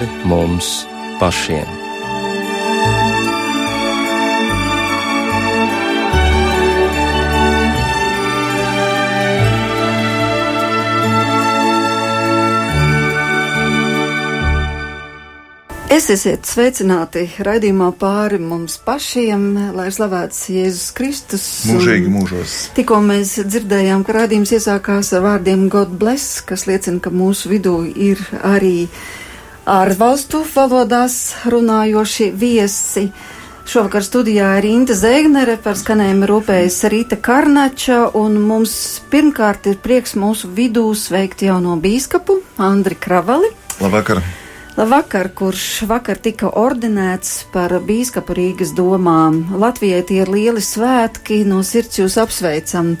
pāri mums pašiem. Esiet sveicināti raidījumā pāri mums pašiem, lai slavēts Jēzus Kristus. Mūžīgi mūžos. Tikko mēs dzirdējām, ka raidījums iesākās ar vārdiem God bless, kas liecina, ka mūsu vidū ir arī ārvalstu valodās runājoši viesi. Šovakar studijā ir Inta Zēgnere, par skanējumu rūpējas Rīta Karnača, un mums pirmkārt ir prieks mūsu vidū sveikt jauno bīskapu Andri Kravali. Labvakar! Labvakar, kurš vakar tika ordinēts par bīskapu Rīgas domām. Latvijai tie ir lieli svētki, no sirds jūs apsveicam.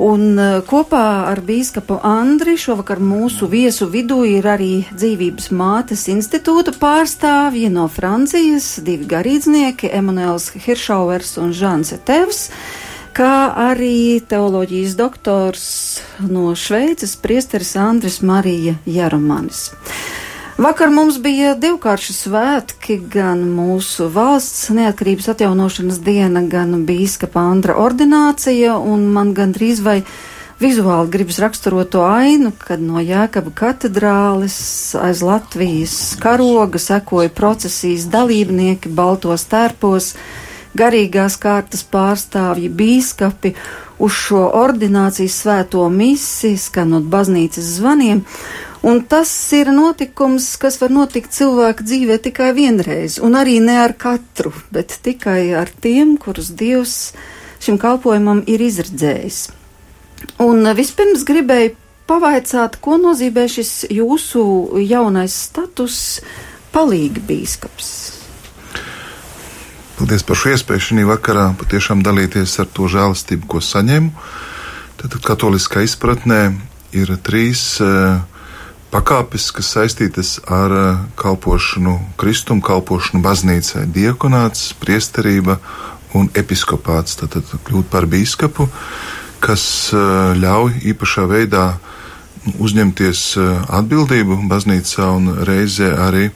Un e, kopā ar bīskapu Andri šovakar mūsu viesu vidū ir arī dzīvības mātes institūta pārstāvji no Francijas, divi garīdznieki, Emanuels Hiršauvers un Žans Etevs kā arī teoloģijas doktors no Šveices, priesteris Andris Marija Jaromanis. Vakar mums bija divkārši svētki, gan mūsu valsts neatkarības atjaunošanas diena, gan bīskapa Andra ordinācija, un man gandrīz vai vizuāli gribas raksturot to ainu, kad no Jēkaba katedrāles aiz Latvijas karoga sekoja procesijas dalībnieki baltos tērpos, garīgās kārtas pārstāvji, bīskapi uz šo ordinācijas svēto misi, skanot baznīcas zvaniem. Un tas ir notikums, kas var notikt cilvēka dzīvē tikai vienreiz, un arī ne ar katru, bet tikai ar tiem, kurus Dievs šim kalpojumam ir izredzējis. Un vispirms gribēju pavaicāt, ko nozīmē šis jūsu jaunais status palīgi bīskaps. Paldies par šo iespēju šī vakarā patiešām dalīties ar to žēlastību, ko saņēmu. Tad katoliskā izpratnē ir trīs uh, pakāpes, kas saistītas ar eh, kalpošanu kristumu, kalpošanu baznīcai, diakonāts, priesterība un episkopāts. Tad, tad kļūt par biskupu, kas eh, ļauj īpašā veidā uzņemties eh, atbildību baznīcā un reizē arī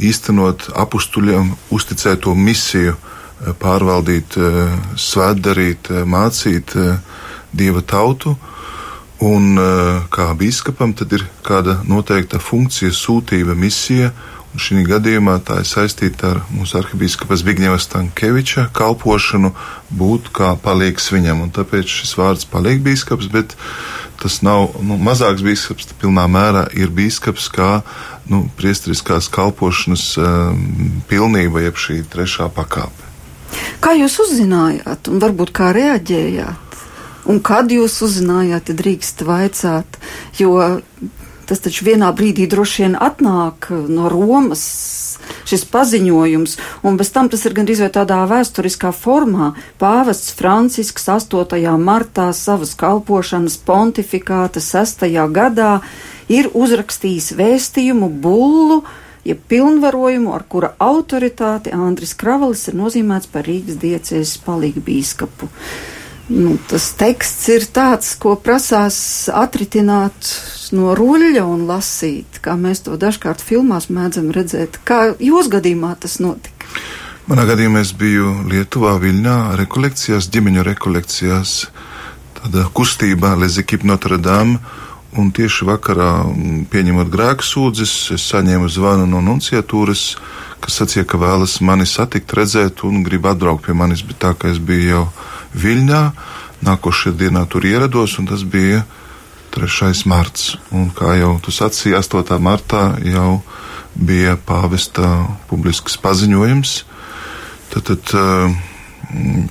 īstenot apstuļiem uzticēto misiju, pārvaldīt, svētdarīt, mācīt dieva tautu Un eh, kā biskupam tad ir kāda noteikta funkcija, sūtība, misija. Un šī gadījumā tā ir saistīta ar mūsu arhibīskapa Zbigņeva Stankeviča kalpošanu, būt kā palīgs viņam. Un tāpēc šis vārds palīg bīskaps, bet tas nav nu, mazāks bīskaps, pilnā mērā ir bīskaps kā nu, priestriskās kalpošanas um, pilnība, jeb šī trešā pakāpe. Kā jūs uzzinājāt un varbūt kā reaģējāt? Un kad jūs uzzinājāt, ja drīkst vaicāt, jo tas taču vienā brīdī droši vien atnāk no Romas šis paziņojums, un bez tam tas ir gandrīz vai tādā vēsturiskā formā. Pāvests Francisks 8. martā savas kalpošanas pontifikāta 6. gadā ir uzrakstījis vēstījumu bullu, ja pilnvarojumu, ar kura autoritāti Andris Kravalis ir nozīmēts par Rīgas diecēs palīgu bīskapu nu, tas teksts ir tāds, ko prasās atritināt no ruļļa un lasīt, kā mēs to dažkārt filmās mēdzam redzēt. Kā jūs gadījumā tas notika? Manā gadījumā es biju Lietuvā, Viļņā, rekolekcijās, ģimeņu rekolekcijās, tādā kustībā Lezikip Notre Dame. Un tieši vakarā, pieņemot grēku sūdzes, es saņēmu zvanu no nunciatūras, kas sacīja, ka vēlas mani satikt, redzēt un grib atbraukt pie manis, bet tā kā es biju jau Viļņā. Nākošajā dienā tur ierados, un tas bija 3. marts. Un, kā jau tu sacīji, 8. martā jau bija pāvesta publisks paziņojums. Tad, tad uh,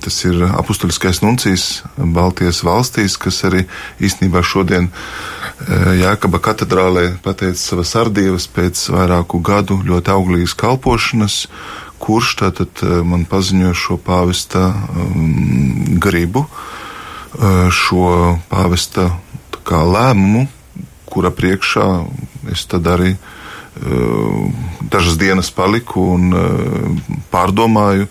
tas ir apustuliskais nuncijs Baltijas valstīs, kas arī īstenībā šodien uh, Jēkaba katedrālē pateica savas ardīvas pēc vairāku gadu ļoti auglīgas kalpošanas, kurš tātad eh, man paziņoja šo pāvesta um, gribu, uh, šo pāvesta kā, lēmumu, kura priekšā es tad arī uh, dažas dienas paliku un uh, pārdomāju,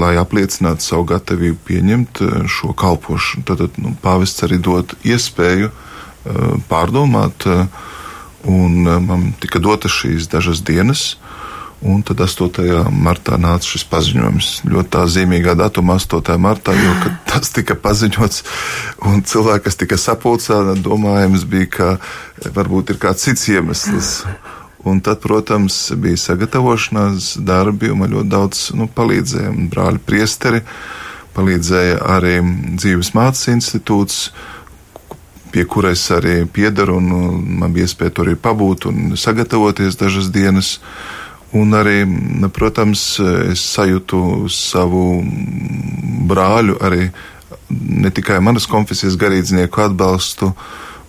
lai apliecinātu savu gatavību pieņemt šo kalpošanu. Tad nu, pāvests arī dod iespēju pārdomāt Un man tika dotas šīs dažas dienas, Un tad 8. martā nāca šis paziņojums. Ļoti tā zīmīgā datumā, 8. martā, jo tas tika paziņots, un cilvēki, kas tika sapulcē, domājams bija, ka varbūt ir kāds cits iemesls. Un tad, protams, bija sagatavošanās darbi, un man ļoti daudz nu, palīdzēja. Brāļi priesteri palīdzēja arī dzīves mācības institūts, pie kuras arī piedaru, un man bija iespēja tur arī pabūt un sagatavoties dažas dienas. Un arī, protams, es sajūtu savu brāļu, arī ne tikai manas konfesijas garīdznieku atbalstu.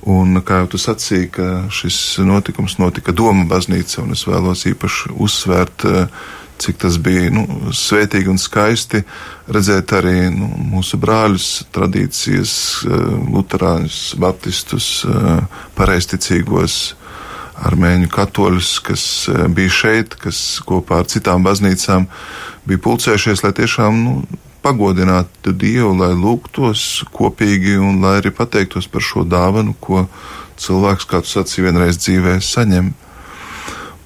Un, kā jau tu sacīji, ka šis notikums notika Doma baznīca, un es vēlos īpaši uzsvērt, cik tas bija nu, svētīgi un skaisti redzēt arī nu, mūsu brāļus, tradīcijas, luterāņus, baptistus, pareisticīgos armēņu katoļus, kas eh, bija šeit, kas kopā ar citām baznīcām bija pulcējušies, lai tiešām nu, pagodinātu Dievu, lai lūgtos kopīgi un lai arī pateiktos par šo dāvanu, ko cilvēks, kā tu sacīji, vienreiz dzīvē saņem.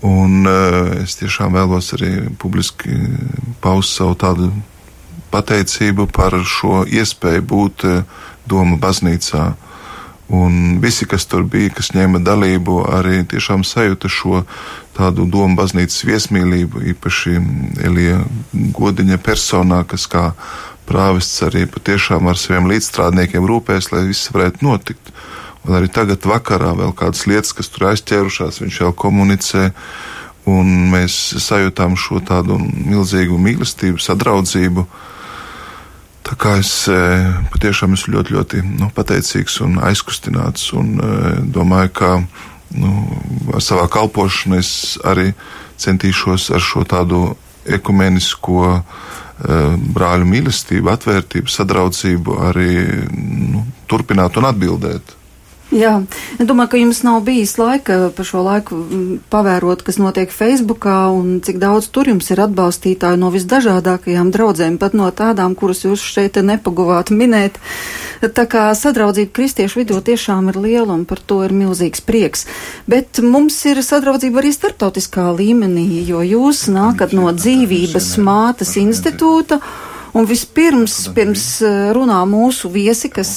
Un uh, es tiešām vēlos arī publiski paust savu tādu pateicību par šo iespēju būt uh, Doma baznīcā. Uh, Un visi, kas tur bija, kas ņēma dalību, arī tiešām sajūta šo tādu domu baznīcas viesmīlību, īpaši Elija Godiņa personā, kas kā prāvests arī patiešām ar saviem līdzstrādniekiem rūpēs, lai viss varētu notikt. Un arī tagad vakarā vēl kādas lietas, kas tur aizķērušās, viņš jau komunicē, un mēs sajūtām šo tādu milzīgu mīlestību, sadraudzību Tā kā es e, patiešām esmu ļoti, ļoti nu, pateicīgs un aizkustināts un e, domāju, ka nu, ar savā kalpošanā es arī centīšos ar šo tādu ekumenisko e, brāļu mīlestību, atvērtību, sadraudzību arī nu, turpināt un atbildēt. Jā, es domāju, ka jums nav bijis laika pa šo laiku mm, pavērot, kas notiek Facebookā un cik daudz tur jums ir atbalstītāju no visdažādākajām draudzēm, pat no tādām, kuras jūs šeit nepaguvāt minēt. Tā kā sadraudzība kristiešu vidū tiešām ir liela un par to ir milzīgs prieks. Bet mums ir sadraudzība arī starptautiskā līmenī, jo jūs nākat no dzīvības mātes institūta. Un vispirms, pirms eh, runā mūsu viesi, kas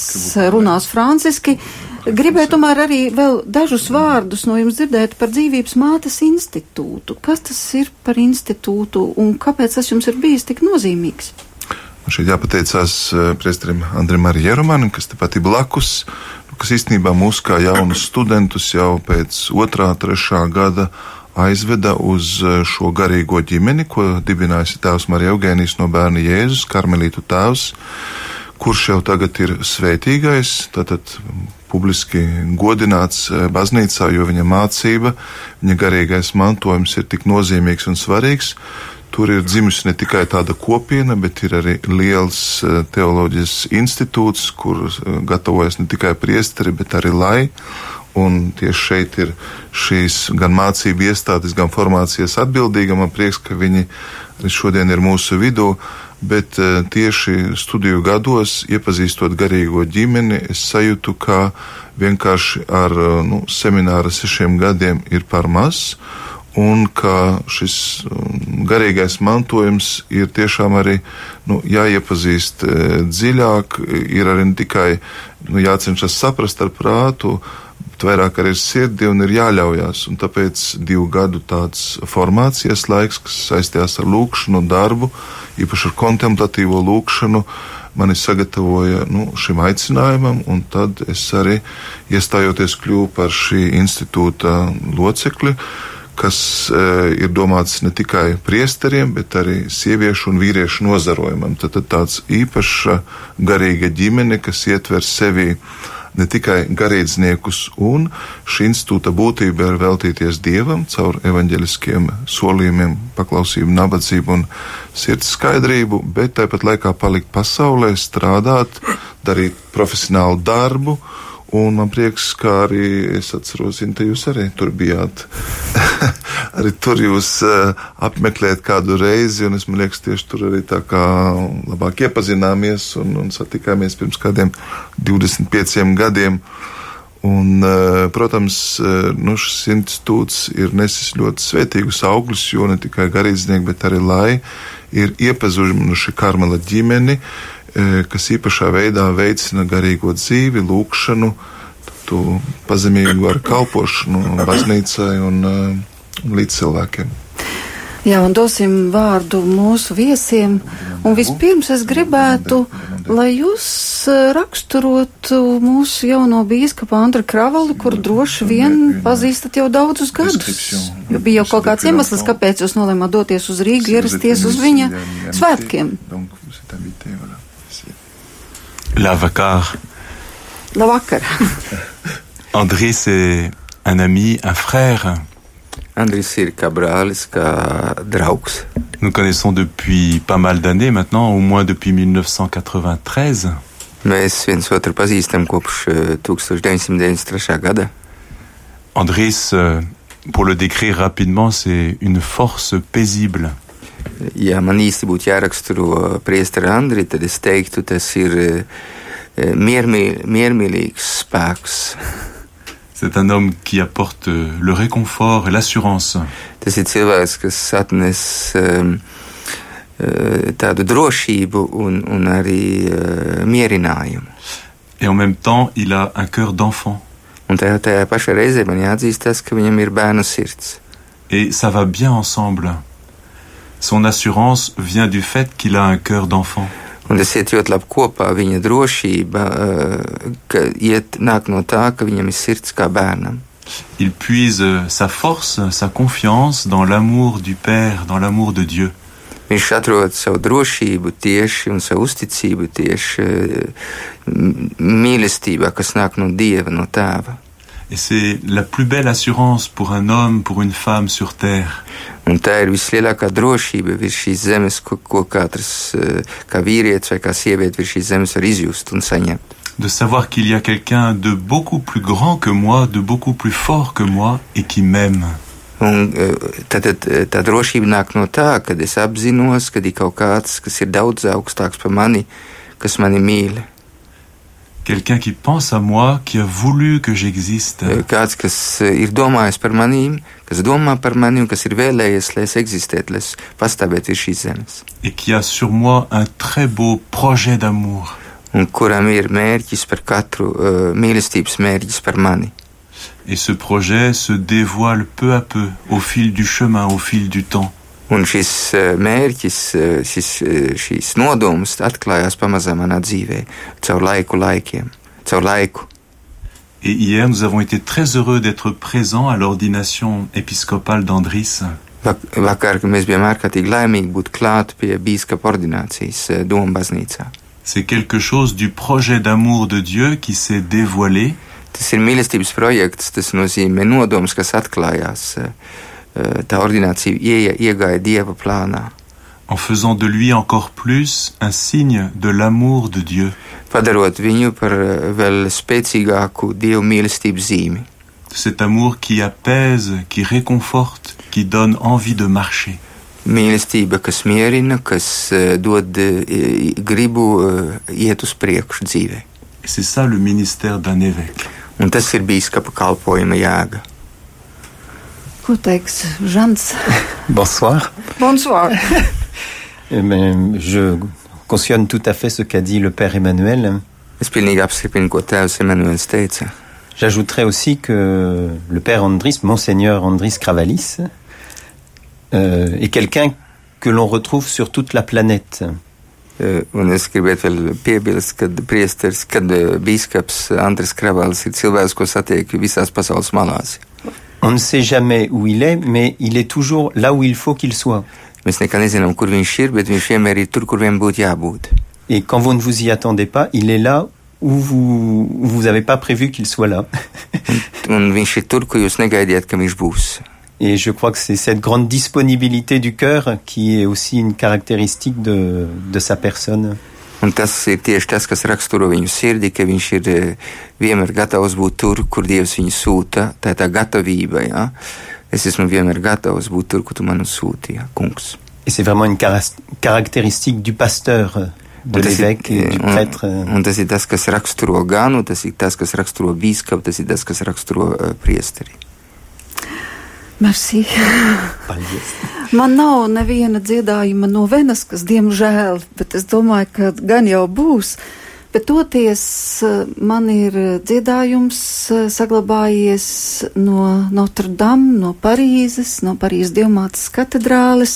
runās franciski, Gribēju tomēr arī vēl dažus vārdus no jums dzirdēt par dzīvības mātes institūtu. Kas tas ir par institūtu un kāpēc tas jums ir bijis tik nozīmīgs? Šeit jāpateicās eh, priesterim Andrim Arjeromanam, kas tepat ir blakus, nu, kas īstenībā mūs kā jaunus studentus jau pēc otrā, trešā gada aizveda uz eh, šo garīgo ģimeni, ko dibinājusi tēvs Marija Eugēnijas no bērna Jēzus, Karmelītu tēvs, kurš jau tagad ir svētīgais, tātad publiski godināts eh, baznīcā, jo viņa mācība, viņa garīgais mantojums ir tik nozīmīgs un svarīgs. Tur ir dzimusi ne tikai tāda kopiena, bet ir arī liels eh, teoloģijas institūts, kur eh, gatavojas ne tikai priesteri, bet arī lai. Un tieši šeit ir šīs gan mācību iestādes, gan formācijas atbildīga. Man prieks, ka viņi šodien ir mūsu vidū bet eh, tieši studiju gados, iepazīstot garīgo ģimeni, es sajūtu, ka vienkārši ar eh, nu, semināra sešiem gadiem ir par maz, un ka šis mm, garīgais mantojums ir tiešām arī nu, jāiepazīst eh, dziļāk, ir arī ne tikai nu, jācenšas saprast ar prātu, bet vairāk arī ar sirdi un ir jāļaujās. Un tāpēc divu gadu tāds formācijas laiks, kas saistījās ar lūkšanu, darbu, īpaši ar kontemplatīvo lūkšanu, mani sagatavoja nu, šim aicinājumam, un tad es arī iestājoties kļuvu par šī institūta locekli kas e, ir domāts ne tikai priesteriem, bet arī sieviešu un vīriešu nozarojumam. Tad, tad tāds īpaša garīga ģimene, kas ietver sevi ne tikai garīdzniekus, un šī institūta būtība ir veltīties dievam caur evaņģeliskiem solījumiem, paklausību, nabadzību un sirds skaidrību, bet tāpat laikā palikt pasaulē, strādāt, darīt profesionālu darbu Un man prieks, ka arī es atceros, ka jūs arī tur bijāt. arī tur jūs uh, apmeklējat kādu reizi, un es man liekas, tieši tur arī tā kā labāk iepazināmies un, un satikāmies pirms kādiem 25 gadiem. Un, eh, protams, eh, nu, šis institūts ir nesis ļoti svētīgus augļus, jo ne tikai garīdznieki, bet arī lai ir iepazuši karmela ģimeni, eh, kas īpašā veidā veicina garīgo dzīvi, lūkšanu, pazemīgu ar kalpošanu baznīcai un, un līdz cilvēkiem. Jā, un dosim vārdu mūsu viesiem. Un vispirms es gribētu, lai jūs eh, raksturotu mūsu jauno bīskapu Andru Kravali, kur droši vien pazīstat jau daudzus gadus. Jo bija jau kaut kāds iemesls, kāpēc jūs nolēmāt doties uz Rīgu, ierasties uz viņa svētkiem. Labvakar. Labvakar. Andrés est un ami, un frère. Brālis, kā draugs. Nous connaissons depuis pas mal d'années maintenant, au moins depuis 1993. Mēs viens otru pazīstam kopš 1993. gada. Andris, pour le décrire rapidement, c'est une force paisible. Ja man īsti būtu jāraksturo priesteri Andri, tad es teiktu, tas ir miermīl, miermīlīgs spēks. C'est un homme qui apporte le réconfort et l'assurance. Tas ir cilvēks, kas atnes um, tādu drošību un, un arī uh, mierinājumu. Et en même temps, il a un cœur d'enfant. Un tajā, tajā pašā reizē man jāatzīst tas, ka viņam ir bērnu sirds. Et ça va bien ensemble. Son assurance vient du fait qu'il a un cœur d'enfant. Un tas iet ļoti labi kopā. Viņa drošība ka iet, nāk no tā, ka viņam ir sirds kā bērnam. Il puise sa force, sa confiance dans l'amour du Père, dans l'amour de Dieu. Viņš atrod savu drošību tieši un savu uzticību tieši mīlestībā, kas nāk no Dieva, no Tēva. Et c'est la plus belle assurance pour un homme, pour une femme sur terre. Un tā ir vislielākā drošība virs šīs zemes, ko, ko katrs, kā vīrietis vai kā sieviete virs šīs zemes var izjust un saņemt. De savoir qu'il y a quelqu'un de beaucoup plus grand que moi, de beaucoup plus fort que moi et qui m'aime. Un tad, tad tā drošība nāk no tā, kad es apzinos, ka ir kaut kāds, kas ir daudz augstāks par mani, kas mani mīl. Quelqu'un qui pense à moi, qui a voulu que j'existe. Kāds, kas ir domājis par manīm, kas domā par mani un kas ir vēlējies, lai es eksistētu, lai es pastāvētu virs šīs zemes. Et qui a sur moi un très beau projet d'amour. Un kuram ir mērķis par katru, uh, mīlestības mērķis par mani. Et ce projet se dévoile peu à peu, au fil du chemin, au fil du temps. Un šis mērķis, šis, šīs nodoms atklājās pamazām manā dzīvē, caur laiku laikiem, caur laiku. Et hier, nous avons été très heureux d'être présents à l'ordination épiscopale d'Andris. Vakar, mēs bijām ārkārtīgi laimīgi būt klāt pie bīskapa ordinācijas Doma baznīcā. C'est quelque chose du projet d'amour de Dieu qui s'est dévoilé. Tas ir mīlestības projekts, tas nozīmē nodoms, kas atklājās. Tā ordinācija ie, iegāja Dieva plānā. En faisant de lui encore plus un signe de l'amour de Dieu. Padarot viņu par vēl spēcīgāku Dievu mīlestības zīmi. Cet amour qui apaise, qui réconforte, qui donne envie de marcher. Mīlestība, kas mierina, kas dod gribu iet uz priekšu dzīvē. C'est ça le ministère d'un évêque. Un tas ir bīskapa kalpojuma jēga. Žants? Bonsoir. Bonsoir. eh bien, je cautionne tout à fait ce qu'a dit le Père Emmanuel. Teica. J'ajouterais aussi que le Père Andris, Monseigneur Andris Kravalis, euh, est quelqu'un que l'on retrouve sur toute la planète. On ne sait jamais où il est, mais il est toujours là où il faut qu'il soit. Et quand vous ne vous y attendez pas, il est là où vous vous avez pas prévu qu'il soit là. Et je crois que c'est cette grande disponibilité du cœur qui est aussi une caractéristique de, de sa personne. Un tas ir tieši tas, kas raksturo viņu sirdi, ka viņš ir vienmēr gatavs būt tur, kur Dievs viņu sūta. Tā ir tā gatavība. Ja? Es esmu vienmēr gatavs būt tur, kur tu mani sūti, ja? kungs. Et c'est vraiment une caractéristique du pasteur. de l'évêque et du prêtre. Un, un tas ir tas, kas raksturo ganu, tas ir tas, kas raksturo bīskapu, tas ir tas, kas raksturo uh, priesteri. Merci. Paldies. Man nav neviena dziedājuma no Venas, kas diemžēl, bet es domāju, ka gan jau būs. Bet toties man ir dziedājums saglabājies no Notre Dame, no Parīzes, no Parīzes Dievmātes katedrāles,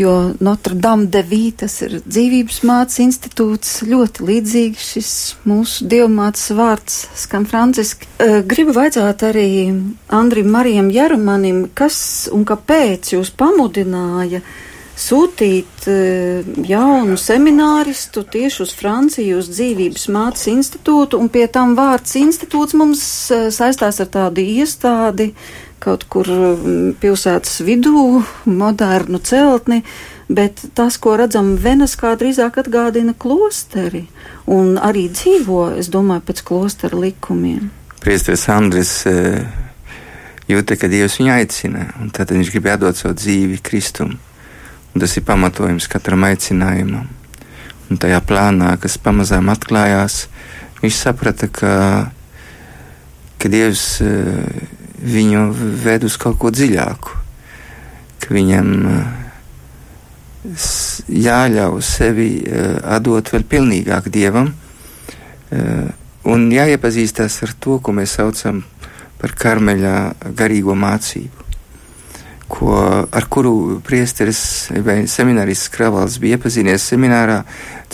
jo Notre Dame de Vie, tas ir dzīvības mācas institūts, ļoti līdzīgs šis mūsu Dievmātes vārds skan franciski. Gribu vaicāt arī Andrim Marijam Jarumanim, kas un kāpēc jūs pamudināja sūtīt jaunu semināristu tieši uz Franciju, uz dzīvības mācas institūtu, un pie tam vārds institūts mums saistās ar tādu iestādi, kaut kur pilsētas vidū, modernu celtni, bet tas, ko redzam Veneskā, drīzāk atgādina klosteri, un arī dzīvo, es domāju, pēc klostera likumiem. Priesteris Andris jūta, ka Dievs viņu aicina, un tad viņš grib atdot savu dzīvi Kristumu. Tas ir pamatojums katram aicinājumam. Un tajā plānā, kas pamazām atklājās, viņš saprata, ka, ka Dievs viņu ved uz kaut ko dziļāku, ka viņam jāļauj sevi atdot vēl pilnīgāk Dievam un jāiepazīstās ar to, ko mēs saucam par karmeļa garīgo mācību ko, ar kuru priesteris vai seminarists Kravals bija iepazinies seminārā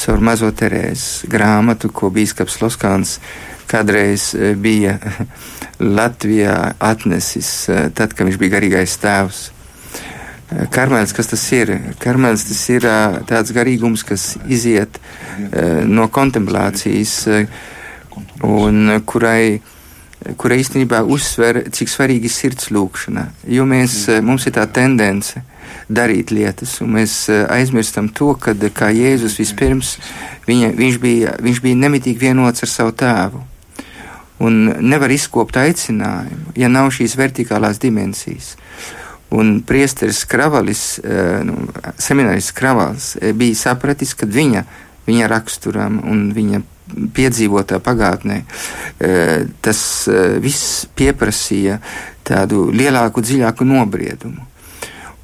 caur mazo Terēzes grāmatu, ko bīskaps Loskāns kādreiz bija Latvijā atnesis, tad, kad viņš bija garīgais tēvs. Karmēls, kas tas ir? Karmēls tas ir tāds garīgums, kas iziet no kontemplācijas un kurai kura īstenībā uzsver, cik svarīgi ir sirds lūkšana. Jo mēs, mums ir tā tendence darīt lietas, un mēs aizmirstam to, ka kā Jēzus vispirms viņa, viņš, bija, viņš bija nemitīgi vienots ar savu tēvu. Un nevar izkopt aicinājumu, ja nav šīs vertikālās dimensijas. Un priesteris Kravalis, nu, semināris Kravals bija sapratis, ka viņa, viņa raksturam un viņa piedzīvotā pagātnē, tas viss pieprasīja tādu lielāku, dziļāku nobriedumu.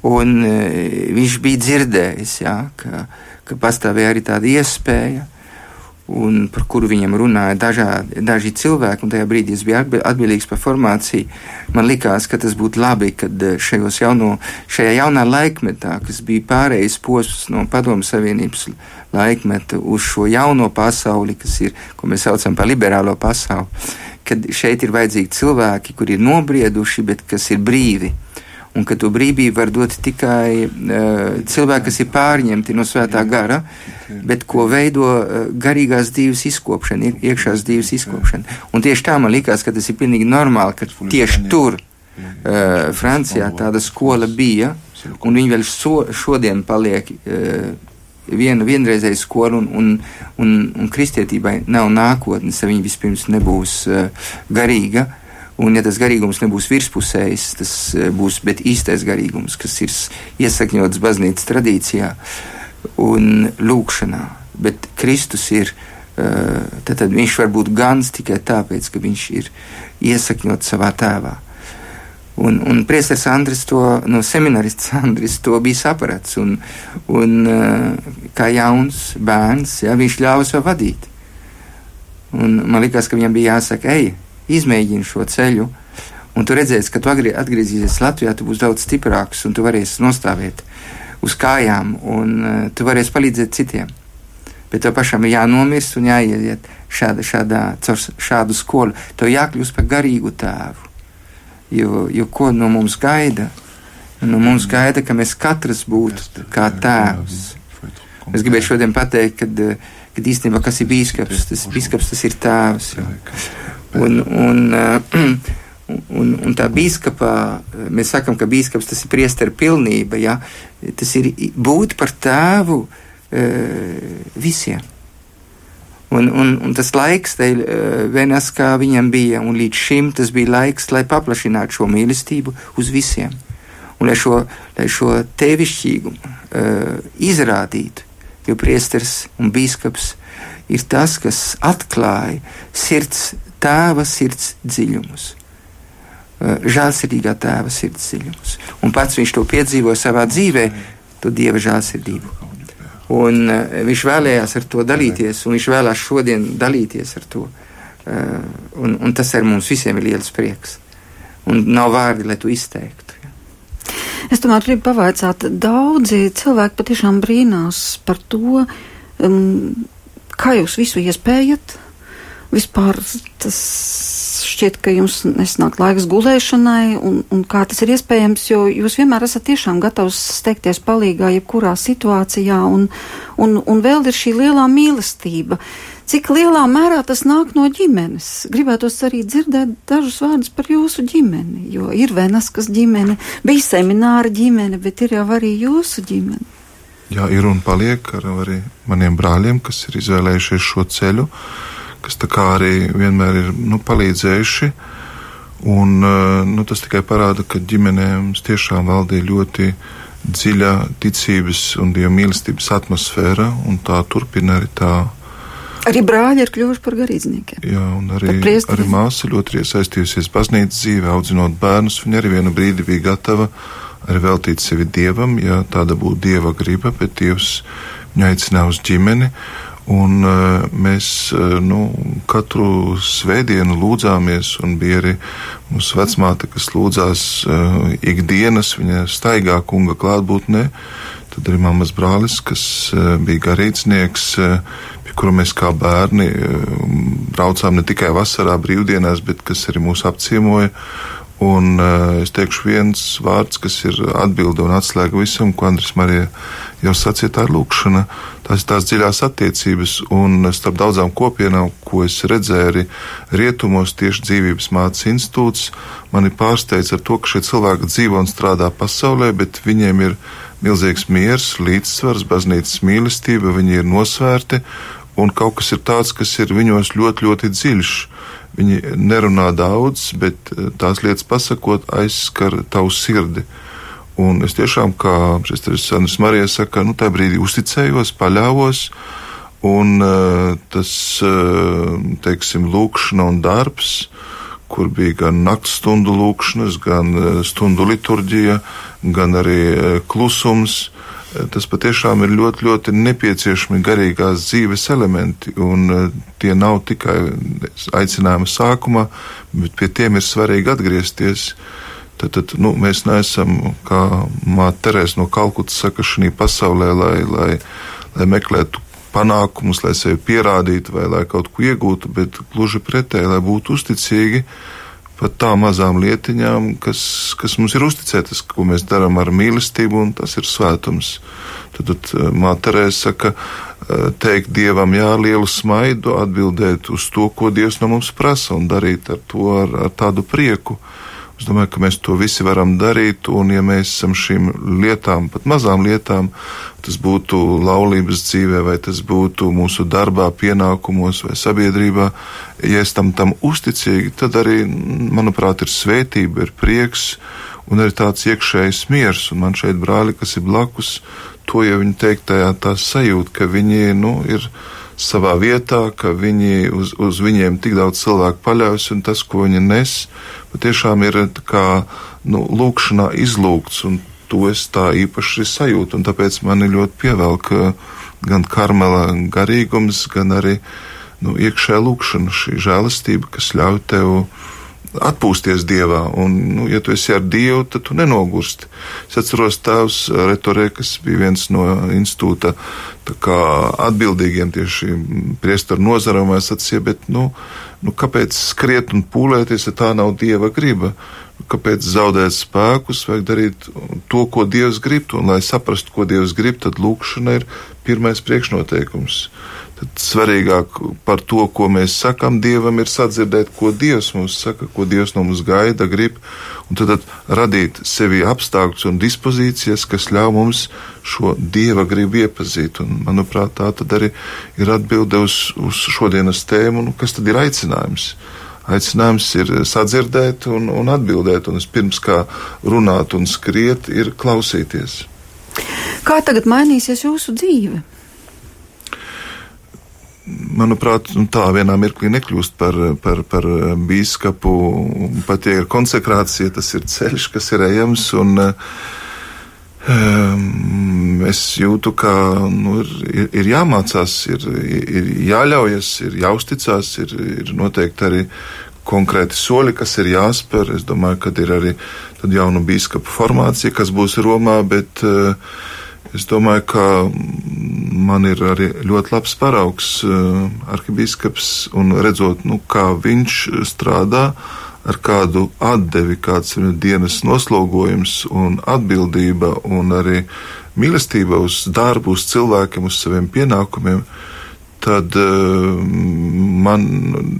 Un viņš bija dzirdējis, jā, ka, ka pastāvēja arī tāda iespēja, un par kuru viņam runāja dažādi, daži cilvēki, un tajā brīdī es biju atbildīgs par formāciju. Man likās, ka tas būtu labi, kad šajos jauno, šajā jaunā laikmetā, kas bija pārējais posms no Padomu Savienības laikmeta uz šo jauno pasauli, kas ir, ko mēs saucam par liberālo pasauli, kad šeit ir vajadzīgi cilvēki, kuri ir nobrieduši, bet kas ir brīvi un ka to brīvību var dot tikai uh, cilvēki, kas ir pārņemti no svētā gara, bet ko veido uh, garīgās dzīves izkopšana, iekšās dzīves izkopšana. Un tieši tā man likās, ka tas ir pilnīgi normāli, ka tieši tur, uh, Francijā, tāda skola bija, un viņi vēl so, šodien paliek. Uh, Viena vienreizēja skola, un, un, un, un kristietībai nav nākotnes, ja viņa vispirms nebūs uh, garīga, uh, Un, ja tas garīgums nebūs virspusējs, tas eh, būs īstais garīgums, kas ir iesakņots baznīcas tradīcijā un lūkšanā. Bet Kristus ir, eh, tad, tad viņš var būt gans tikai tāpēc, ka viņš ir iesakņots savā tēvā. Un, un priesteris Andris to, no seminarists Andris to bija sapratis, un, un eh, kā jauns bērns, jā, viņš ļāva sev vadīt. Un man liekas, ka viņam bija jāsaka, ej, izmēģini šo ceļu, un tu redzēsi, ka tu atgriezīsies Latvijā, tu būsi daudz stiprāks un tu varēsi nostāvēt uz kājām un uh, tu varēsi palīdzēt citiem. Bet tev pašam ir jānomirst un jāiet šāda, šādā, caur šādu skolu. Tev jākļūst par garīgu tēvu. Jo, jo ko no mums gaida? No mums gaida, ka mēs katrs būtu kā tēvs. Es gribēju šodien pateikt, kad, kad īstenībā kas ir bīskaps, tas, bīskaps, tas ir tēvs. Jo. Un, un, un, un tā biskupā, mēs sakām, ka biskups tas ir priesteru pilnība, ja? tas ir būt par tēvu e, visiem. Un, un, un tas laiks, tai vienas kā viņam bija, un līdz šim tas bija laiks, lai paplašinātu šo mīlestību uz visiem. Un lai šo, lai šo tevišķīgumu uh, izrādītu jo priesteris un bīskaps ir tas, kas atklāja sirds, tēva sirds dziļumus. Žēlsirdīgā tēva sirds dziļumus. Un pats viņš to piedzīvoja savā dzīvē, to dieva žēlsirdību. Un uh, viņš vēlējās ar to dalīties, un viņš vēlās šodien dalīties ar to. Uh, un, un tas ar mums visiem ir liels prieks. Un nav vārdi, lai to izteiktu. Ja. Es tomēr gribu pavaicāt, daudzi cilvēki patiešām brīnās par to, um, kā jūs visu iespējat. Vispār tas šķiet, ka jums nesnāk laiks gulēšanai, un, un kā tas ir iespējams, jo jūs vienmēr esat tiešām gatavs steigties palīgā jebkurā situācijā, un, un, un vēl ir šī lielā mīlestība. Cik lielā mērā tas nāk no ģimenes? Gribētos arī dzirdēt dažus vārdus par jūsu ģimeni, jo ir Venaskas ģimene, bija semināra ģimene, bet ir jau arī jūsu ģimene. Jā, ir un paliek ar arī maniem brāļiem, kas ir izvēlējušies šo ceļu. Uh, kas arī vienmēr ir nu, palīdzējuši. Un, eh, nu, tas tikai parāda, ka ģimenē mums tiešām valdīja ļoti dziļa ticības un dieva mīlestības atmosfēra, un tā turpina arī tā. Arī brāļi ir kļuvuši par garīdzniekiem. Jā, un arī, arī māsa ļoti iesaistījusies baznīcas dzīvē, audzinot bērnus. Viņa arī vienu brīdi bija gatava arī veltīt sevi dievam, ja tāda būtu dieva griba, bet dievs viņu aicināja uz ģimeni. Un uh, mēs uh, nu, katru svētdienu lūdzāmies, un bija arī mūsu vecmāte, kas lūdzās uh, ikdienas, viņa staigā kunga klātbūtnē. Tad arī mammas brālis, kas bija garīdznieks, pie kura mēs kā bērni braucām ne tikai vasarā brīvdienās, bet kas arī mūs apciemoja. Un uh, es teikšu viens vārds, kas ir atbilde un atslēga visam, ko Andris Marija jau sacīja, tā ir lūkšana. Tās ir tās dziļās attiecības, un starp daudzām kopienām, ko es redzēju arī rietumos, tieši dzīvības mācības institūts, mani pārsteidz ar to, ka šie cilvēki dzīvo un strādā pasaulē, bet viņiem ir milzīgs miers, līdzsvars, baznīcas mīlestība, viņi ir nosvērti, un kaut kas ir tāds, kas ir viņos ļoti, ļoti dziļš Viņi nerunā daudz, bet eh, tās lietas pasakot, aizskar tavu sirdi. Un es tiešām, kā Priesteris Sandrs Marija saka, nu, tajā brīdī uzticējos, paļāvos, un uh, tas, uh, teiksim, lūkšana un darbs, kur bija gan nakts stundu lūkšanas, gan stundu liturģija, gan arī klusums, tas patiešām ir ļoti, ļoti nepieciešami garīgās dzīves elementi, un e, tie nav tikai aicinājuma sākumā, bet pie tiem ir svarīgi atgriezties. Tad, tad nu, mēs neesam, kā māte Terēs no Kalkutas saka, šī pasaulē, lai, lai, lai meklētu panākumus, lai sevi pierādītu vai lai kaut ko iegūtu, bet gluži pretēji, lai būtu uzticīgi pat tā mazām lietiņām, kas, kas mums ir uzticētas, ko mēs darām ar mīlestību, un tas ir svētums. Tad, tad eh, Māterēs saka, eh, teikt Dievam jā, lielu smaidu, atbildēt uz to, ko Dievs no mums prasa, un darīt ar to ar, ar tādu prieku. Es domāju, ka mēs to visi varam darīt, un ja mēs esam šīm lietām, pat mazām lietām, tas būtu laulības dzīvē, vai tas būtu mūsu darbā, pienākumos vai sabiedrībā, ja esam tam uzticīgi, tad arī, manuprāt, ir svētība, ir prieks un arī tāds iekšējs miers. Un man šeit brāļi, kas ir blakus, to jau viņi teiktajā tā sajūta, ka viņi, nu, ir savā vietā, ka viņi uz, uz viņiem tik daudz cilvēku paļaujas, un tas, ko viņi nes, patiešām ir kā nu, lūkšanā izlūgts, un to es tā īpaši sajūtu, un tāpēc mani ļoti pievelk gan karmela garīgums, gan arī nu, iekšējā lūkšana, šī žēlastība, kas ļauj tev atpūsties dievā. Un, nu, ja tu esi ar dievu, tad tu nenogursti. Es atceros tēvs Retorē, kas bija viens no institūta atbildīgiem tieši priestaru nozaram, es sacīju, bet, nu, nu, kāpēc skriet un pūlēties, ja tā nav dieva griba? Kāpēc zaudēt spēkus, vajag darīt to, ko Dievs grib, un lai saprastu, ko Dievs grib, tad lūkšana ir pirmais priekšnoteikums. Tad svarīgāk par to, ko mēs sakam Dievam, ir sadzirdēt, ko Dievs mums saka, ko Dievs no mums gaida, grib, un tad, tad radīt sevi apstākļus un dispozīcijas, kas ļauj mums šo Dieva gribu iepazīt. Un, manuprāt, tā tad arī ir atbilde uz, uz šodienas tēmu, nu, kas tad ir aicinājums. Aicinājums ir sadzirdēt un, un atbildēt, un pirms kā runāt un skriet, ir klausīties. Kā tagad mainīsies jūsu dzīve? Manuprāt, nu, tā vienā mirklī nekļūst par, par, par bīskapu. Pat ja ir konsekrācija, tas ir ceļš, kas ir ejams. Un, um, es jūtu, ka nu, ir, ir jāmācās, ir, ir jāļaujas, ir jāuzticās, ir, ir noteikti arī konkrēti soļi, kas ir jāspēr. Es domāju, ka ir arī jauna bīskapa formācija, kas būs Romā, bet uh, Es domāju, ka man ir arī ļoti labs paraugs eh, arhibīskaps un redzot, nu, kā viņš strādā, ar kādu atdevi, kāds ir dienas noslogojums un atbildība un arī mīlestība uz darbu, uz cilvēkiem, uz saviem pienākumiem, tad uh, man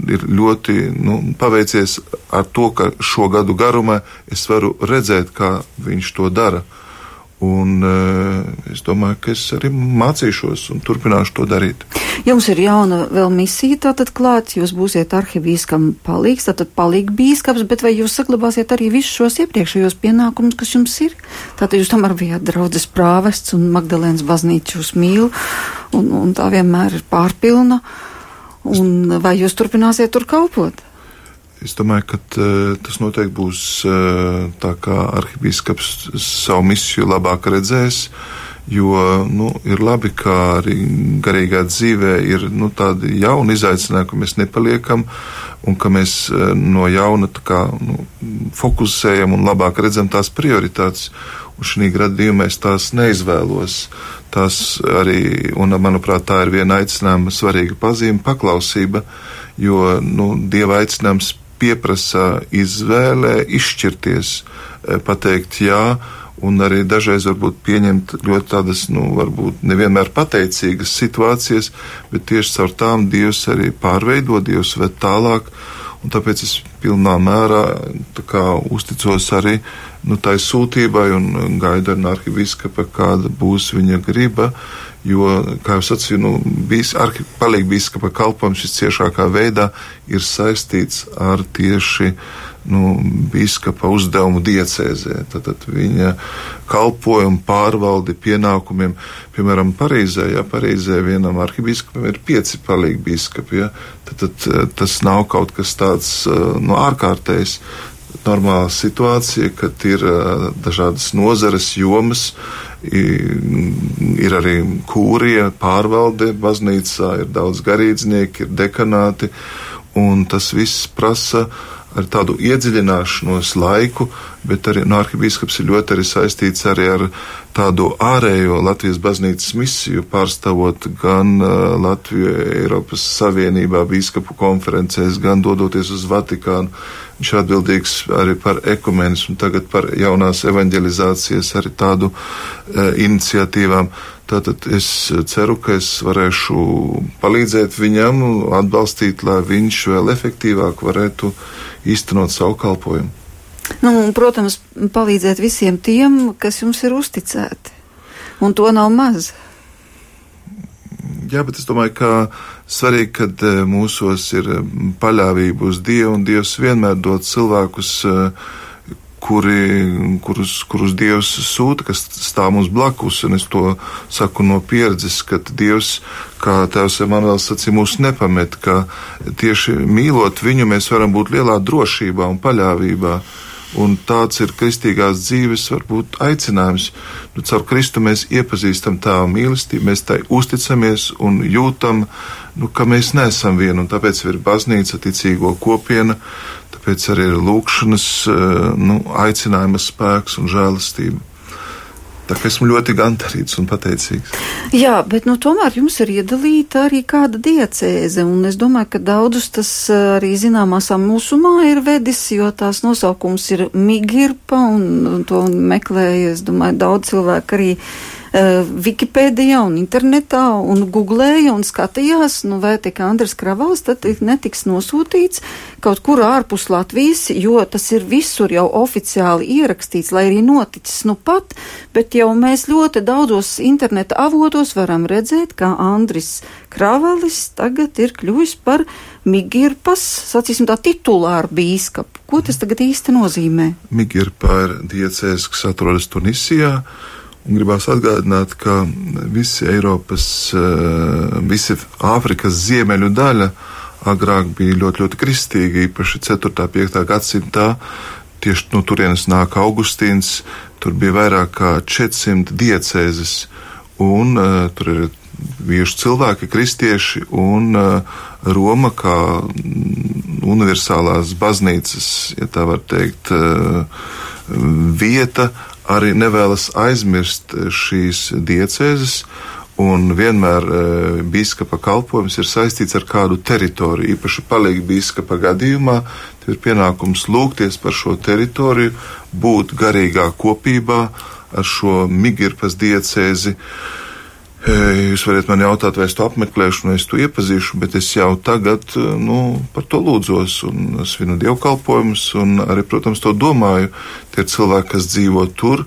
ir ļoti nu, paveicies ar to, ka šo gadu garumā es varu redzēt, kā viņš to dara. Uh, Un, uh, es domāju, ka es arī mācīšos un turpināšu to darīt. Jums ir jauna vēl misija tātad klāt, jūs būsiet arhivīskam palīgs, tātad palīgi bīskaps, bet vai jūs saglabāsiet arī visus šos iepriekšējos pienākumus, kas jums ir? Tātad jūs tomēr bijāt draudzes prāvests un Magdalēnas baznīca jūs mīl, un, un tā vienmēr ir pārpilna. Un vai jūs turpināsiet tur kalpot? Es domāju, ka uh, tas noteikti būs uh, tā, kā arhibīskaps savu misiju labāk redzēs. Jo nu, ir labi, ka arī garīgā dzīvē ir nu, tādi jauni izaicinājumi, ka mēs nepaliekam un ka mēs uh, no jauna kā, nu, fokusējam un labāk redzam tās prioritātes. Un šī gadījumā es tās neizvēlos. Tās arī, un manuprāt, tā ir viena aicinājuma svarīga pazīme - paklausība. Jo nu, dieva aicinājums pieprasa izvēlē, izšķirties, eh, pateikt jā, un arī dažreiz varbūt pieņemt ļoti tādas, nu, varbūt nevienmēr pateicīgas situācijas, bet tieši caur tām Dievs arī pārveido, Dievs ved tālāk, un tāpēc es pilnā mērā kā, uzticos arī nu, tai sūtībai un gaidu ar arhiviskapa, kāda būs viņa griba, Jo, kā jau sacīju, nu, bijis, palīg bīskapa kalpojums šis ciešākā veidā ir saistīts ar tieši nu, bīskapa uzdevumu diecēzē. Tad viņa kalpojumu, pārvaldi, pienākumiem, piemēram, Parīzē, ja Parīzē vienam arhibīskapam ir pieci palīgi bīskapi, ja, tad, tad tas nav kaut kas tāds nu, ārkārtējs. Normāla situācija, kad ir dažādas nozares, jomas, ir arī kūrija, pārvalde baznīcā, ir daudz garīdznieki, ir dekanāti, un tas viss prasa ar tādu iedziļināšanos laiku, bet arī no arhibīskaps ir ļoti arī saistīts arī ar tādu ārējo Latvijas baznīcas misiju, pārstāvot gan Latviju Eiropas Savienībā, bīskapu konferencēs, gan dodoties uz Vatikānu. Viņš ir atbildīgs arī par ekumenismu, tagad par jaunās evanģelizācijas arī tādu e, iniciatīvām. Tātad es ceru, ka es varēšu palīdzēt viņam, atbalstīt, lai viņš vēl efektīvāk varētu īstenot savu kalpojumu. Nu, un, protams, palīdzēt visiem tiem, kas jums ir uzticēti. Un to nav maz. Jā, bet es domāju, ka svarīgi, ka e, mūsos ir e, paļāvība uz Dievu, un Dievs vienmēr dod cilvēkus, e, kuri, kurus, kurus Dievs sūta, kas stāv mums blakus. Un es to saku no pieredzes, ka Dievs, kā Tēvs Emanuels sacīja, mūs nepamet, ka tieši mīlot viņu, mēs varam būt lielā drošībā un paļāvībā. Un tāds ir kristīgās dzīves, varbūt aicinājums. Nu, caur Kristu mēs iepazīstam tā mīlestību, mēs tai uzticamies un jūtam, nu, ka mēs neesam vieni. Un tāpēc ir baznīca, ticīgo kopiena, tāpēc arī ir lūkšanas eh, nu, aicinājuma spēks un žēlastība. Tā kā esmu ļoti gandarīts un pateicīgs. Jā, bet nu, tomēr jums ir iedalīta arī kāda diecēze, un es domāju, ka daudzus tas arī zināmā samulsumā ir vedis, jo tās nosaukums ir Migirpa, un to meklēja, es domāju, daudz cilvēku arī uh, Wikipēdijā un internetā un googlēja un skatījās, nu vai tik Andris Kravals tad netiks nosūtīts kaut kur ārpus Latvijas, jo tas ir visur jau oficiāli ierakstīts, lai arī noticis nu pat, bet jau mēs ļoti daudzos interneta avotos varam redzēt, kā Andris Kravalis tagad ir kļuvis par Migirpas, sacīsim tā, titulāru bīskapu. Ko tas tagad īsti nozīmē? Migirpa ir diecēs, kas atrodas Tunisijā Un gribās atgādināt, ka visi Eiropas, eh, visi Āfrikas ziemeļu daļa agrāk bija ļoti, ļoti kristīga, īpaši 4. un 5. gadsimtā. Tieši no turienes nāk Augustīns, tur bija vairāk kā 400 diecēzes, un uh, tur ir bijuši cilvēki, kristieši, un uh, Roma kā mm, universālās baznīcas, ja tā var teikt, vieta arī nevēlas aizmirst šīs diecēzes. Un vienmēr e, biskupa kalpojums ir saistīts ar kādu teritoriju. Īpaši palīga biskupa gadījumā, ir pienākums lūgties par šo teritoriju, būt garīgā kopībā ar šo Migirpas diecēzi. E, Jūs varat man jautāt, vai es to apmeklēšu, vai es to iepazīšu, bet es jau tagad nu, par to lūdzos, un svinu dievkalpojumus, un arī, protams, to domāju. Tie cilvēki, kas dzīvo tur,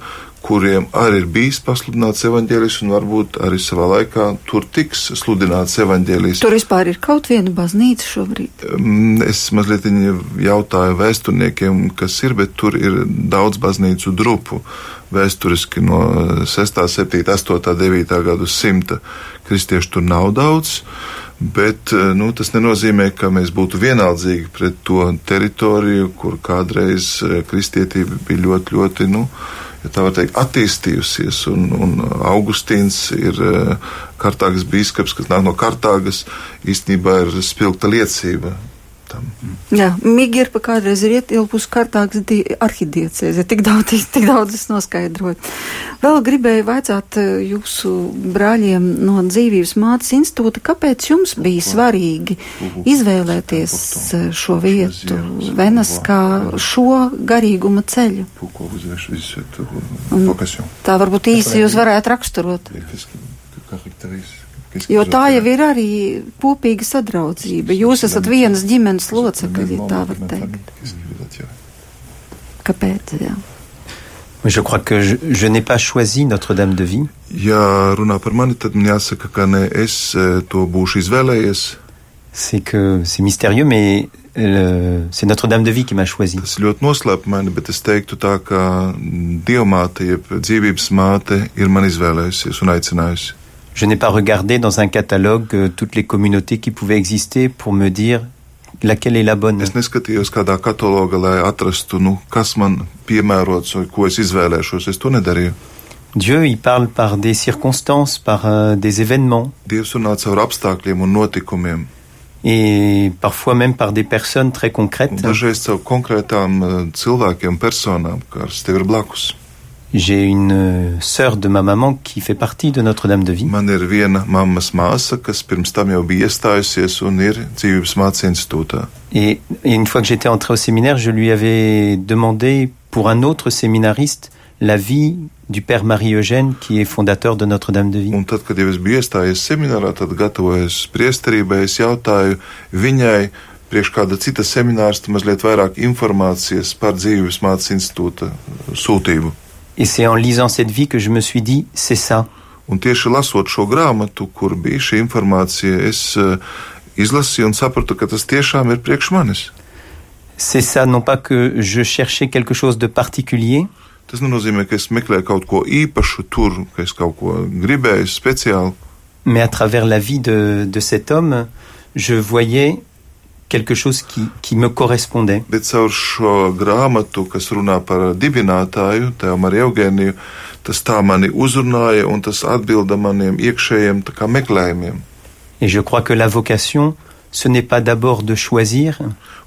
kuriem arī ir bijis pasludināts evaņģēlijs, un varbūt arī savā laikā tur tiks sludināts evaņģēlijs. Tur vispār ir kaut viena baznīca šobrīd. Mm, Es mazliet jautāju vēsturniekiem, kas ir, bet tur ir daudz baznīcu drupu. Vēsturiski no 6, 7, 8, 9 gadu simta kristiešu tur nav daudz. Bet nu, tas nenozīmē, ka mēs būtu vienaldzīgi pret to teritoriju, kur kādreiz kristietība bija ļoti, ļoti nu, ja tā var teikt, attīstījusies. Un, un Augustīns ir eh, Kartāgas biskups, kas nāk no Kartāgas, īstenībā ir spilgta liecība. Tam. Jā, Migirpa kādreiz ir ietilpus kārtāks arhidiecēze, tik daudz, tik daudz es noskaidroju. Vēl gribēju vaicāt eh, jūsu brāļiem no dzīvības mātes institūta, kāpēc jums bija svarīgi izvēlēties eh, šo vietu, Venas, kā šo garīguma ceļu? Un tā varbūt īsi jūs varētu raksturot. Jo tā jau ir arī kopīga sadraudzība. Jūs esat vienas ģimenes locekļi, ja tā var teikt. Kāpēc? Jā. Je crois que je, je n'ai pas choisi Notre-Dame de Vie. Ja runā par mani, tad man jāsaka, ka ne es eh, to būšu izvēlējies. C'est que c'est mystérieux, mais euh, c'est Notre-Dame de Vie qui m'a choisi. Tas ļoti noslēpumaini, bet es teiktu tā, ka Dievmāte, jeb dzīvības māte, ir man izvēlējusies un aicinājusi. Je n'ai pas regardé dans un catalogue euh, toutes les communautés qui pouvaient exister pour me dire laquelle est la bonne. Es neskatījos kādā katalogā, lai atrastu, nu, kas man piemērots vai ko es izvēlēšos. Es to nedarīju. Dieu, il parle par des circonstances, par euh, des événements, et parfois même par des personnes très concrètes. Dažreiz caur konkrētām eh, cilvēkiem, personām, kas tev ir blakus. J'ai une euh, sœur de ma maman qui fait partie de Notre-Dame de Vie. Man ir viena mammas māsa, kas pirms tam jau bija iestājusies un ir dzīvības mācība institūtā. Et, et une fois que j'étais entré au séminaire, je lui avais demandé pour un autre séminariste l'avis du père Marie-Eugène, qui est fondateur de Notre-Dame de Vie. Un tad, kad jau es biju iestājies seminārā, tad gatavojos priesterībai, es jautāju viņai, priekš kāda cita seminārista, mazliet vairāk informācijas par dzīvības mācību institūta sūtību. Et c'est en lisant cette vie que je me suis dit, c'est ça. Un tieši lasot šo grāmatu, kur bija šī informācija, es uh, izlasīju un sapratu, ka tas tiešām ir priekš manis. C'est ça, non pas que je cherchais quelque chose de particulier, Tas nenozīmē, ka es meklēju kaut ko īpašu tur, ka es kaut ko gribēju speciāli, mais à travers la vie de, de cet homme, je voyais quelque chose qui, qui me correspondait. bet caur šo grāmatu, kas runā par dibinātāju, Tēvu Mariju Eugēniju, tas tā mani uzrunāja un tas atbilda maniem iekšējiem kā meklējumiem. Et je crois que la vocation, ce n'est pas d'abord de choisir,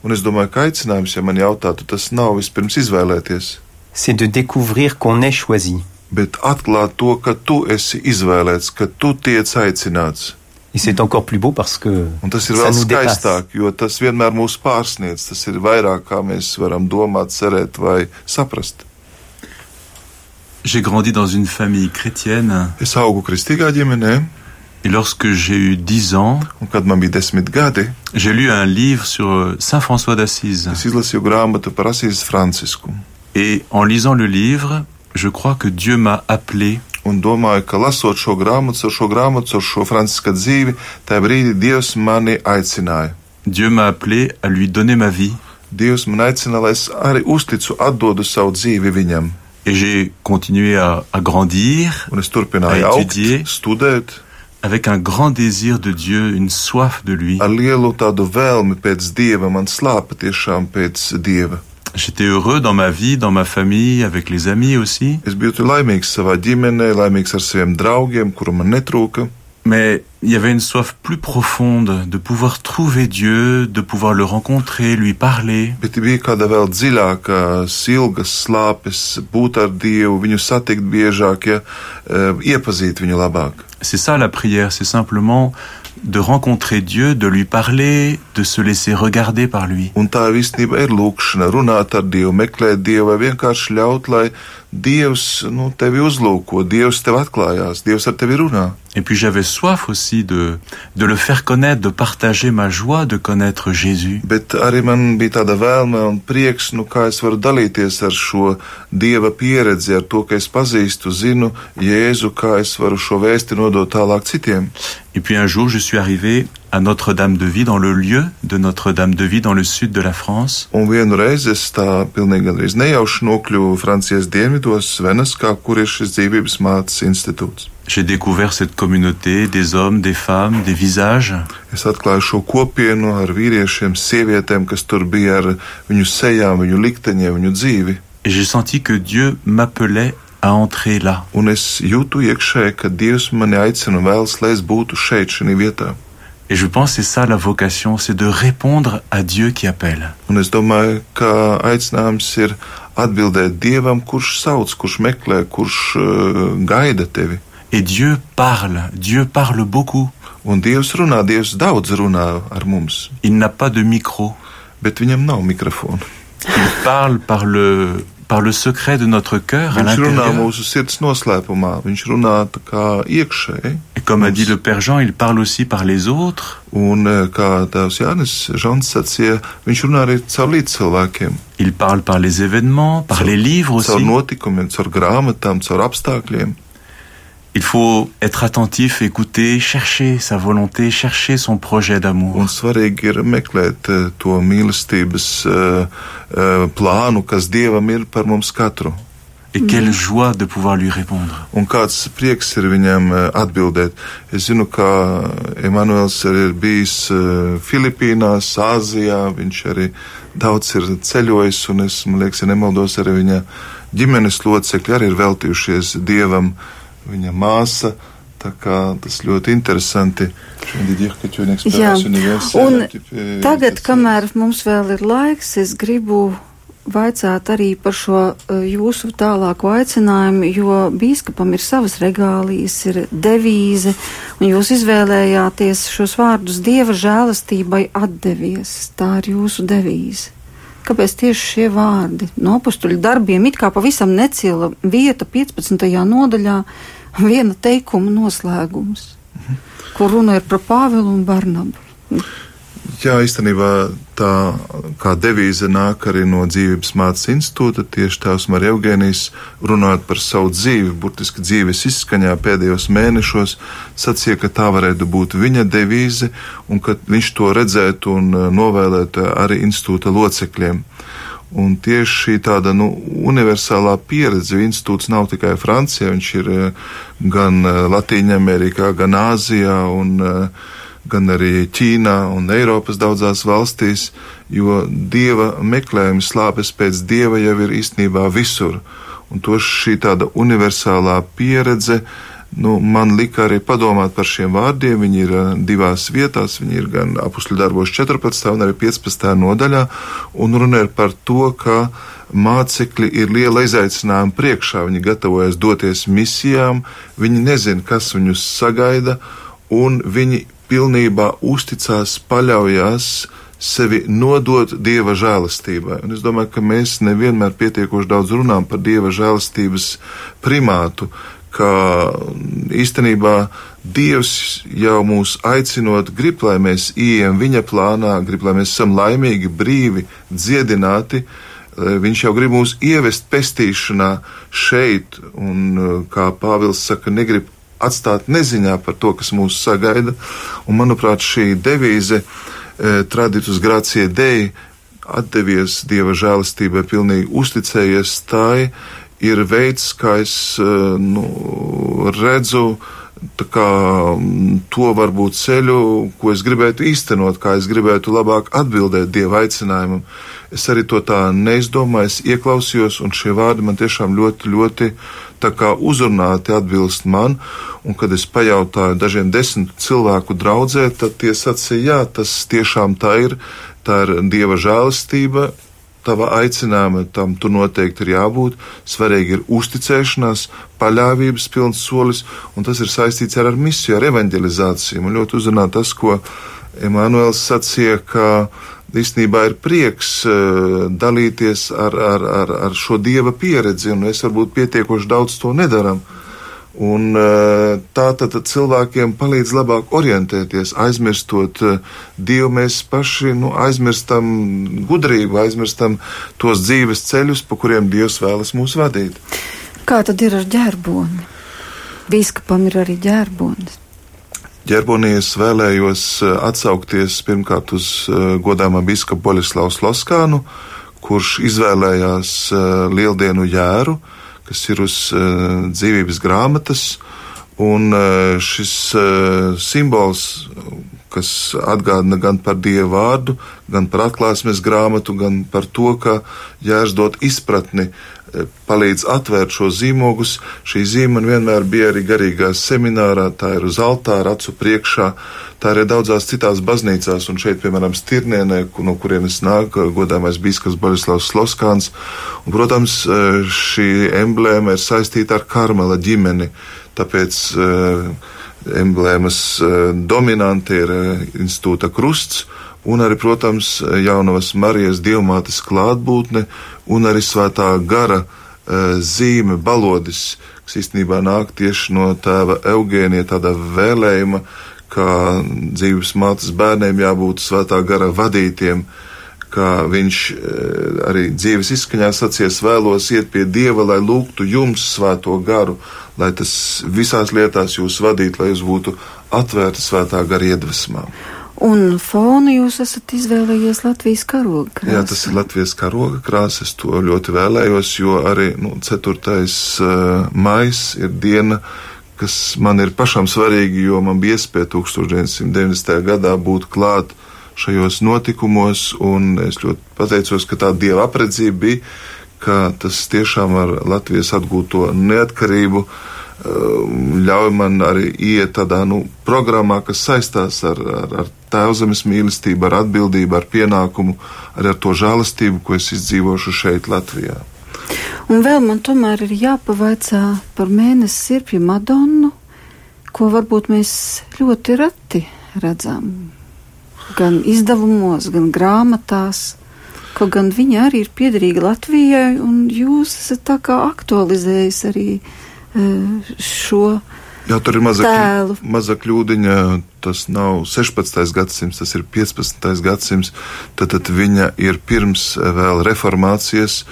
Un es domāju, ka aicinājums, ja man jautātu, tas nav vispirms izvēlēties, c'est de découvrir qu'on est choisi. bet atklāt to, ka tu esi izvēlēts, ka tu tiec aicināts. Et c'est encore plus beau parce que Un tas ir vēl skaistāk, jo tas vienmēr mūs pārsniedz. Tas ir vairāk, kā mēs varam domāt, cerēt vai saprast. J'ai grandi dans une famille chrétienne Es augu kristīgā ģimenē, et lorsque j'ai eu 10 ans, un kad man bija desmit gadi, j'ai lu un livre sur euh, Saint François d'Assise. es izlasīju grāmatu par Asīs Francisku. Et en lisant le livre, je crois que Dieu m'a appelé Un domāju, ka lasot šo grāmatu, ar šo grāmatu, ar šo franciska dzīvi, tajā brīdī Dievs mani aicināja. Dieu m'a appelé à lui donner ma vie Dievs man aicina, lai es arī uzticu, atdodu savu dzīvi viņam. Et j'ai continué à, à grandir un es turpināju À augt, étudier. studēt, avec un grand désir de Dieu, une soif de lui. ar lielu tādu vēlmi pēc dieva, man slāpa tiešām pēc dieva. J'étais heureux dans ma vie, dans ma famille, avec les amis aussi. Es biju tur laimīgs savā ģimenē, laimīgs ar saviem draugiem, kuru man netrūka. Mais il y avait une soif plus profonde de pouvoir trouver Dieu, de pouvoir le rencontrer, lui parler. Bet bija kāda vēl dziļāka, ilgas slāpes, būt ar Dievu, viņu satikt biežāk, ja, eh, iepazīt viņu labāk. C'est ça la prière, c'est simplement de rencontrer Dieu, de lui parler, de se laisser regarder par lui. Un tā īstenībā ir lūkšana, runāt ar Dievu, meklēt Dievu, vai vienkārši ļaut, lai Dievs nu, tevi uzlūko, Dievs tev atklājās, Dievs ar tevi runā. Et puis j'avais soif aussi de, de le faire connaître, de partager ma joie de connaître Jésus. Bet arī man bija tāda vēlme un prieks, nu, kā es varu dalīties ar šo Dieva pieredzi, ar to, ka es pazīstu, zinu Jēzu, kā es varu šo vēsti nodot tālāk citiem. Et puis un jour, je suis arrivé à Notre-Dame-de-Vie, dans le lieu de Notre-Dame-de-Vie, dans le sud de la France. Un vienu reizi es tā pilnīgi gandrīz nejauši nokļuvu Francijas dienvidos, Venaskā, kur ir šis dzīvības mātes institūts. J'ai découvert cette communauté, des hommes, des femmes, des visages. Es atklāju šo kopienu ar vīriešiem, sievietēm, kas tur bija ar viņu sejām, viņu likteņiem, viņu dzīvi. Et j'ai senti que Dieu m'appelait à entrer là. Un es jūtu iekšēji, ka Dievs mani aicina un vēlas, lai es būtu šeit, šajā vietā. Et je pense que c'est ça la vocation, c'est de répondre à Dieu qui appelle. Un es domāju, ka aicinājums ir atbildēt Dievam, kurš sauc, kurš meklē, kurš uh, gaida tevi. Et Dieu parle, Dieu parle beaucoup. Un Dievs runā, Dievs daudz runā ar mums, Il n'a pas de micro. bet viņam nav mikrofona. Il parle par le, par le secret de notre cœur à Viņš runā l'intérieur. mūsu sirds noslēpumā, viņš runā tā kā iekšēji. Et comme a dit le Père Jean, il parle aussi par les autres. Un eh, kā tēvs Jānis Žants sacīja, viņš runā arī caur līdzcilvēkiem, Il parle par les événements, par les livres caur aussi. notikumiem, caur grāmatām, caur apstākļiem. Il faut être attentif, écouter, chercher sa volonté, chercher son projet d'amour. Un svarīgi ir meklēt eh, to mīlestības eh, eh, plānu, kas Dievam ir par mums katru. Et quelle joie de pouvoir lui répondre. Un kāds prieks ir viņam atbildēt. Es zinu, ka Emanuels arī ir bijis Filipīnās, Āzijā, viņš arī daudz ir ceļojis, un es, man liekas, ja nemaldos, arī viņa ģimenes locekļi arī ir veltījušies Dievam, viņa māsa. Tā kā tas ļoti interesanti. Jā, un tagad, kamēr mums vēl ir laiks, es gribu vaicāt arī par šo uh, jūsu tālāko aicinājumu, jo bīskapam ir savas regālijas, ir devīze, un jūs izvēlējāties šos vārdus Dieva žēlastībai atdevies. Tā ir jūsu devīze. Kāpēc tieši šie vārdi? No apustuļu darbiem it kā pavisam necila vieta 15. nodaļā, viena teikuma noslēgums, kur runa ir par Pāvilu un Barnabu. Jā, īstenībā tā kā devīze nāk arī no dzīvības mācības institūta. Tieši tās Marija Eugēnijas runājot par savu dzīvi, burtiski dzīves izskaņā pēdējos mēnešos, sacīja, ka tā varētu būt viņa devīze un ka viņš to redzētu un eh, novēlētu arī institūta locekļiem. Un tieši šī tāda nu, universālā pieredze, institūts nav tikai Francijā, viņš ir eh, gan eh, Latvijā, Amerikā, gan Āzijā un uh, gan arī Ķīnā un Eiropas daudzās valstīs, jo dieva meklējums slāpes pēc dieva jau ir īstenībā visur. Un to šī tāda universālā pieredze nu, man lika arī padomāt par šiem vārdiem. Viņi ir uh, divās vietās, viņi ir gan apakšļu darbos 14. un arī 15. nodaļā, un runa ir par to, ka mācekļi ir liela izaicinājuma priekšā. Viņi gatavojas doties misijām, viņi nezina, kas viņus sagaida, un viņi pilnībā uzticās, paļaujas sevi nodot dieva žēlastībai. Un es domāju, ka mēs nevienmēr pietiekoši daudz runājam par dieva žēlastības primātu, ka īstenībā Dievs jau mūs aicinot, grib, lai mēs ieejam viņa plānā, grib, lai mēs esam laimīgi, brīvi, dziedināti. Viņš jau grib mūs ievest pestīšanā šeit, un kā Pāvils saka, negrib atstāt neziņā par to, kas mūs sagaida. Un, manuprāt, šī devīze eh, Traditus Gracie Dei atdevies Dieva žēlastībai, pilnīgi uzticējies tai, ir veids, kā es nu, redzu kā, to varbūt ceļu, ko es gribētu īstenot, kā es gribētu labāk atbildēt Dieva aicinājumam. Es arī to tā neizdomāju, es ieklausījos, un šie vārdi man tiešām ļoti, ļoti tā kā uzrunāti atbilst man, un kad es pajautāju dažiem desmit cilvēku draudzē, tad tie sacīja, jā, tas tiešām tā ir, tā ir Dieva žēlastība, tava aicinājuma tam tur noteikti ir jābūt. Svarīgi ir uzticēšanās, paļāvības pilns solis, un tas ir saistīts ar, ar misiju, ar evanģelizāciju. Man ļoti uzrunā tas, ko Emanuels sacīja, ka īstenībā ir prieks uh, dalīties ar, ar, ar, ar šo dieva pieredzi, un mēs varbūt pietiekoši daudz to nedaram. Uh, Un eh, tā tad cilvēkiem palīdz labāk orientēties, aizmirstot eh, Dievu. Mēs paši nu, aizmirstam gudrību, aizmirstam tos dzīves ceļus, pa kuriem Dievs vēlas mūs vadīt. Kā tad ir ar ģerboni? Bīskapam ir arī ģerbonis. Ģerbonī es vēlējos eh, atsaukties pirmkārt uz godāmā biskupa Boļislavs Loskānu, kurš izvēlējās lieldienu jēru, kas ir uz uh, dzīvības grāmatas, un uh, šis uh, simbols, kas atgādina gan par dievu vārdu, gan par atklāsmes grāmatu, gan par to, ka jāizdod izpratni, palīdz atvērt šo zīmogus. Šī zīme vienmēr bija arī garīgā seminārā, tā ir uz altāra acu priekšā. Tā arī daudzās citās baznīcās, un šeit, piemēram, Stirnienē, no kurienes nāk godāmais biskups Borislavs Sloskāns. Un, protams, šī emblēma ir saistīta ar Karmela ģimeni, tāpēc emblēmas dominanti ir institūta krusts, un arī, protams, jaunavas Marijas dievmātes klātbūtne un arī svētā gara zīme balodis, kas īstenībā nāk tieši no tēva Eugēnija tāda vēlējuma, ka dzīves mātes bērniem jābūt svētā gara vadītiem, kā viņš eh, arī dzīves izskaņā sacies vēlos iet pie Dieva, lai lūgtu jums svēto garu, lai tas visās lietās jūs vadītu, lai jūs būtu atvērti svētā gara iedvesmām. Un fonu jūs esat izvēlējies Latvijas karoga krāsu. Jā, tas ir Latvijas karoga krāsa. Es to ļoti vēlējos, jo arī nu, 4. Uh, eh, maijs ir diena, uh, kas man ir pašam svarīgi, jo man bija iespēja 1990. gadā būt klāt šajos notikumos, un es ļoti pateicos, ka tā dieva apredzība bija, ka tas tiešām ar Latvijas atgūto neatkarību um, ļauj man arī iet tādā nu, programmā, kas saistās ar, ar, ar tēvzemes mīlestību, ar atbildību, ar pienākumu, arī ar to žēlastību, ko es izdzīvošu šeit, Latvijā. Un vēl man tomēr ir jāpavaicā par mēnesi sirpju Madonnu, ko varbūt mēs ļoti reti redzam. Gan izdevumos, gan grāmatās. Kaut gan viņa arī ir piederīga Latvijai, un jūs esat tā kā aktualizējis arī uh, šo Jā, tur ir maza, tēlu. maza kļūdiņa. Tas nav 16. gadsimts, tas ir 15. gadsimts. Tad, tad viņa ir pirms vēl reformācijas.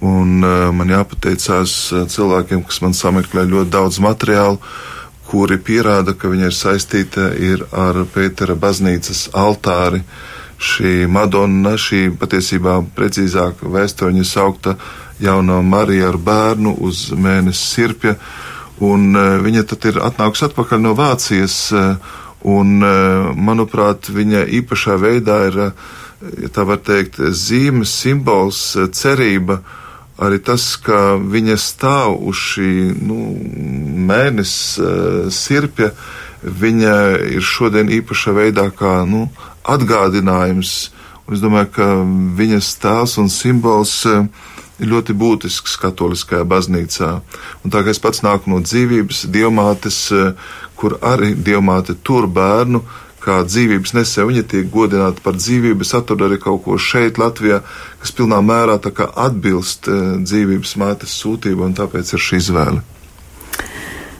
Un uh, man jāpateicās uh, cilvēkiem, kas man sameklē ļoti daudz materiālu, kuri pierāda, ka viņa ir saistīta ir ar Pētera baznīcas altāri. Šī Madonna, šī patiesībā precīzāk vēsturņa saukta jaunā Marija ar bērnu uz mēnesi sirpja, un uh, viņa tad ir atnākusi atpakaļ no Vācijas, uh, un, uh, manuprāt, viņa īpašā veidā ir, ja tā var teikt, zīmes, simbols, cerība, arī tas, ka viņa stāv uz šī nu, mēnesis sirpja, viņa ir šodien īpašā veidā kā nu, atgādinājums. Un es domāju, ka viņas tēls un simbols uh, ir ļoti būtisks katoliskajā baznīcā. Un tā kā es pats nāku no dzīvības, dievmātes, uh, kur arī dievmāte tur bērnu, kā dzīvības nesē, viņa tiek godināta par dzīvību. Es atradu arī kaut ko šeit, Latvijā, kas pilnā mērā atbilst uh, dzīvības mātes sūtību, un tāpēc ir šī izvēle.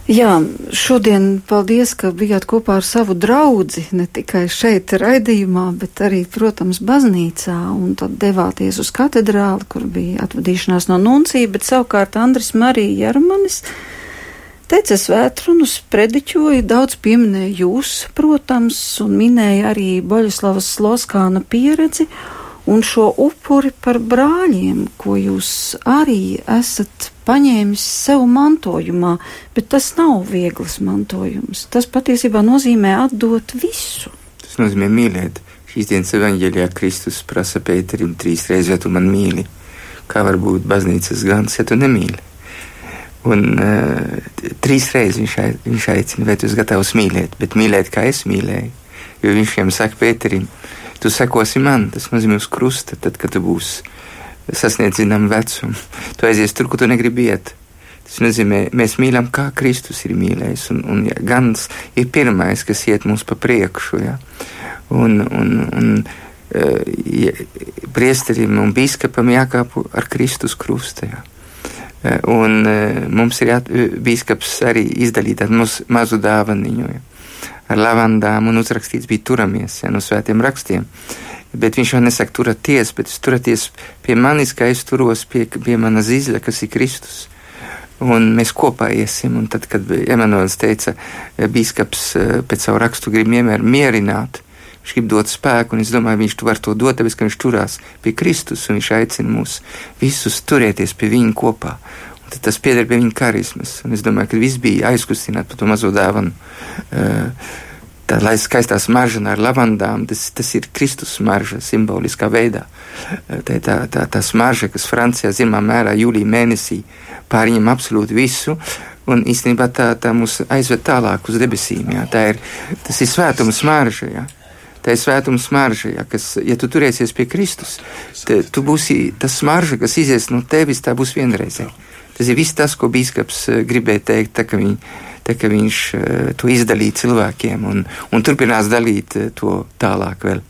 Jā, šodien paldies, ka bijāt kopā ar savu draugu, ne tikai šeit, raidījumā, bet arī, protams, baznīcā, un tad devāties uz katedrāli, kur bija atvadīšanās no nuncija, bet savukārt Andris Marija Jarmanis Teica svētrunus, prediķoja, daudz pieminēja jūs, protams, un minēja arī Boļislavas Loskāna pieredzi, un šo upuri par brāļiem, ko jūs arī esat paņēmis sev mantojumā, bet tas nav viegls mantojums. Tas patiesībā nozīmē atdot visu. Tas nozīmē mīlēt. Šīs dienas evanģēlijā Kristus prasa Pēterim trīs reizes, ja tu man mīli. Kā var būt baznīcas gans, ja tu nemīli? Un uh, trīs reizes viņš, viņš aicina, vai tu esi gatavs mīlēt, bet mīlēt, kā es mīlēju. Jo viņš viņam saka, Pēterim, tu sekosi man, tas nozīmē uz krusta, tad, kad tu būsi sasniedz zināmu vecumu. Tu aizies tur, kur tu negribi iet. Tas nozīmē, mēs mīlam, kā Kristus ir mīlējis. Un, un ja, Gans ir pirmais, kas iet mums pa priekšu. Ja. Un, un, un ja, priesterim un biskupam jākāp ar Kristus krusta. Ja. Un mums ir jā, biskups arī izdalīt tādu mazu dāvaniņu. Ja ar lavandām un uzrakstīts bija turamies ja, no svētiem rakstiem. Bet viņš jau nesaka, turieties, bet es turieties pie manis, kā es turos pie, pie mana zīzļa, kas ir Kristus. Un mēs kopā iesim, un tad, kad Emanuels teica, bīskaps eh, pēc savu rakstu grib mierināt, viņš grib dot spēku, un es domāju, viņš var to dot, tāpēc, ka viņš turās pie Kristus, un viņš aicina mūs visus turēties pie viņa kopā. Tad tas pieder pie viņa karismas, un es domāju, ka viss bija aizkustināts par to mazo dāvanu. Uh, tā lai skaistā smarža ar lavandām, tas, tas ir Kristus smarža simboliskā veidā. Tā ir tā, tā, tā smarža, kas Francijā zināmā mērā jūlijā mēnesī pārņem absolūti visu. Un īstenībā tā, tā mūs aizved tālāk uz debesīm. Jā. Tā ir, tas ir svētuma smarža. Jā. Tā ir svētuma smarža, jā, kas, ja tu turēsies pie Kristus, te, tu būsi tas smarža, kas izies no tevis, tā būs vienreizēja. Tas ir viss tas, ko bīskaps eh, gribēja teikt, tā, ka, viņ, tā, ka viņš eh, to izdalīja cilvēkiem un, un turpinās dalīt eh, to tālāk vēl.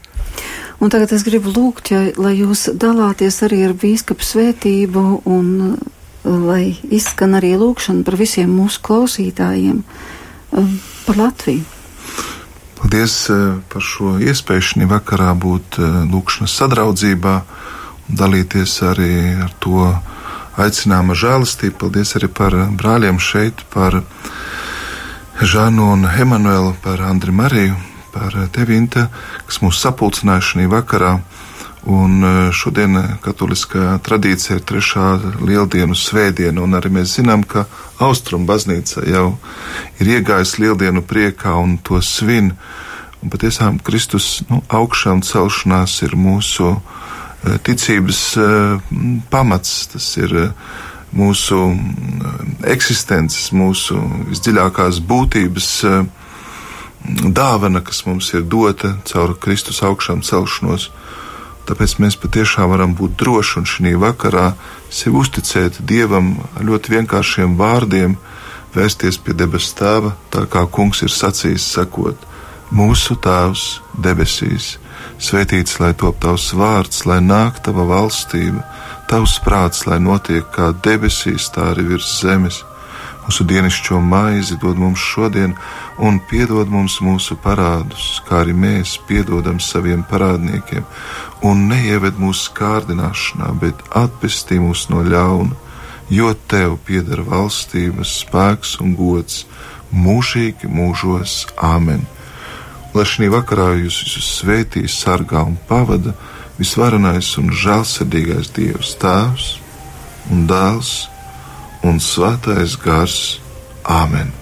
Un tagad es gribu lūgt, ja, lai jūs dalāties arī ar bīskapu svētību un lai izskan arī lūkšana par visiem mūsu klausītājiem par Latviju. Paldies par šo iespēju šī vakarā būt lūkšanas sadraudzībā un dalīties arī ar to aicinājuma žēlastību. Paldies arī par brāļiem šeit, par Žānu un Emanuelu, par Andriu Mariju, par tevi, Inte, kas mūs sapulcināja šajā vakarā. Un e, šodien katoliskā tradīcija ir trešā lieldienu svētdiena, un arī mēs zinām, ka Austrum baznīca jau ir iegājusi lieldienu priekā un to svin. Un patiesām Kristus nu, augšā un celšanās ir mūsu uh, Eh, ticības eh, pamats, tas ir eh, mūsu eksistences, mūsu visdziļākās būtības dāvana, kas mums ir dota caur Kristus augšām celšanos. Tāpēc mēs patiešām varam būt droši un šī vakarā sev uzticēt Dievam ļoti vienkāršiem vārdiem, vērsties pie debes tēva, tā kā kungs ir sacījis, sakot: Mūsu Tēvs debesīs Svētīts lai top tavs vārds, lai nāk tava valstība, tavs prāts, lai notiek kā debesīs, tā arī virs zemes. Mūsu dienascho maizi dod mums šodien, un piedod mums mūsu parādus, kā arī mēs piedodam saviem parādniekiem, un neieved mūsu kārdināšanā, bet atpestī mūs no ļauna, jo tev pieder valstības, spēks un gods mūžīgi mūžos. Āmen! Lai šī vakarā jūs visus svētīs, sargā un pavada visvarenais un žēlsirdīgais Dievs, Tēvs un Dēls un Svētais Gars. Āmen!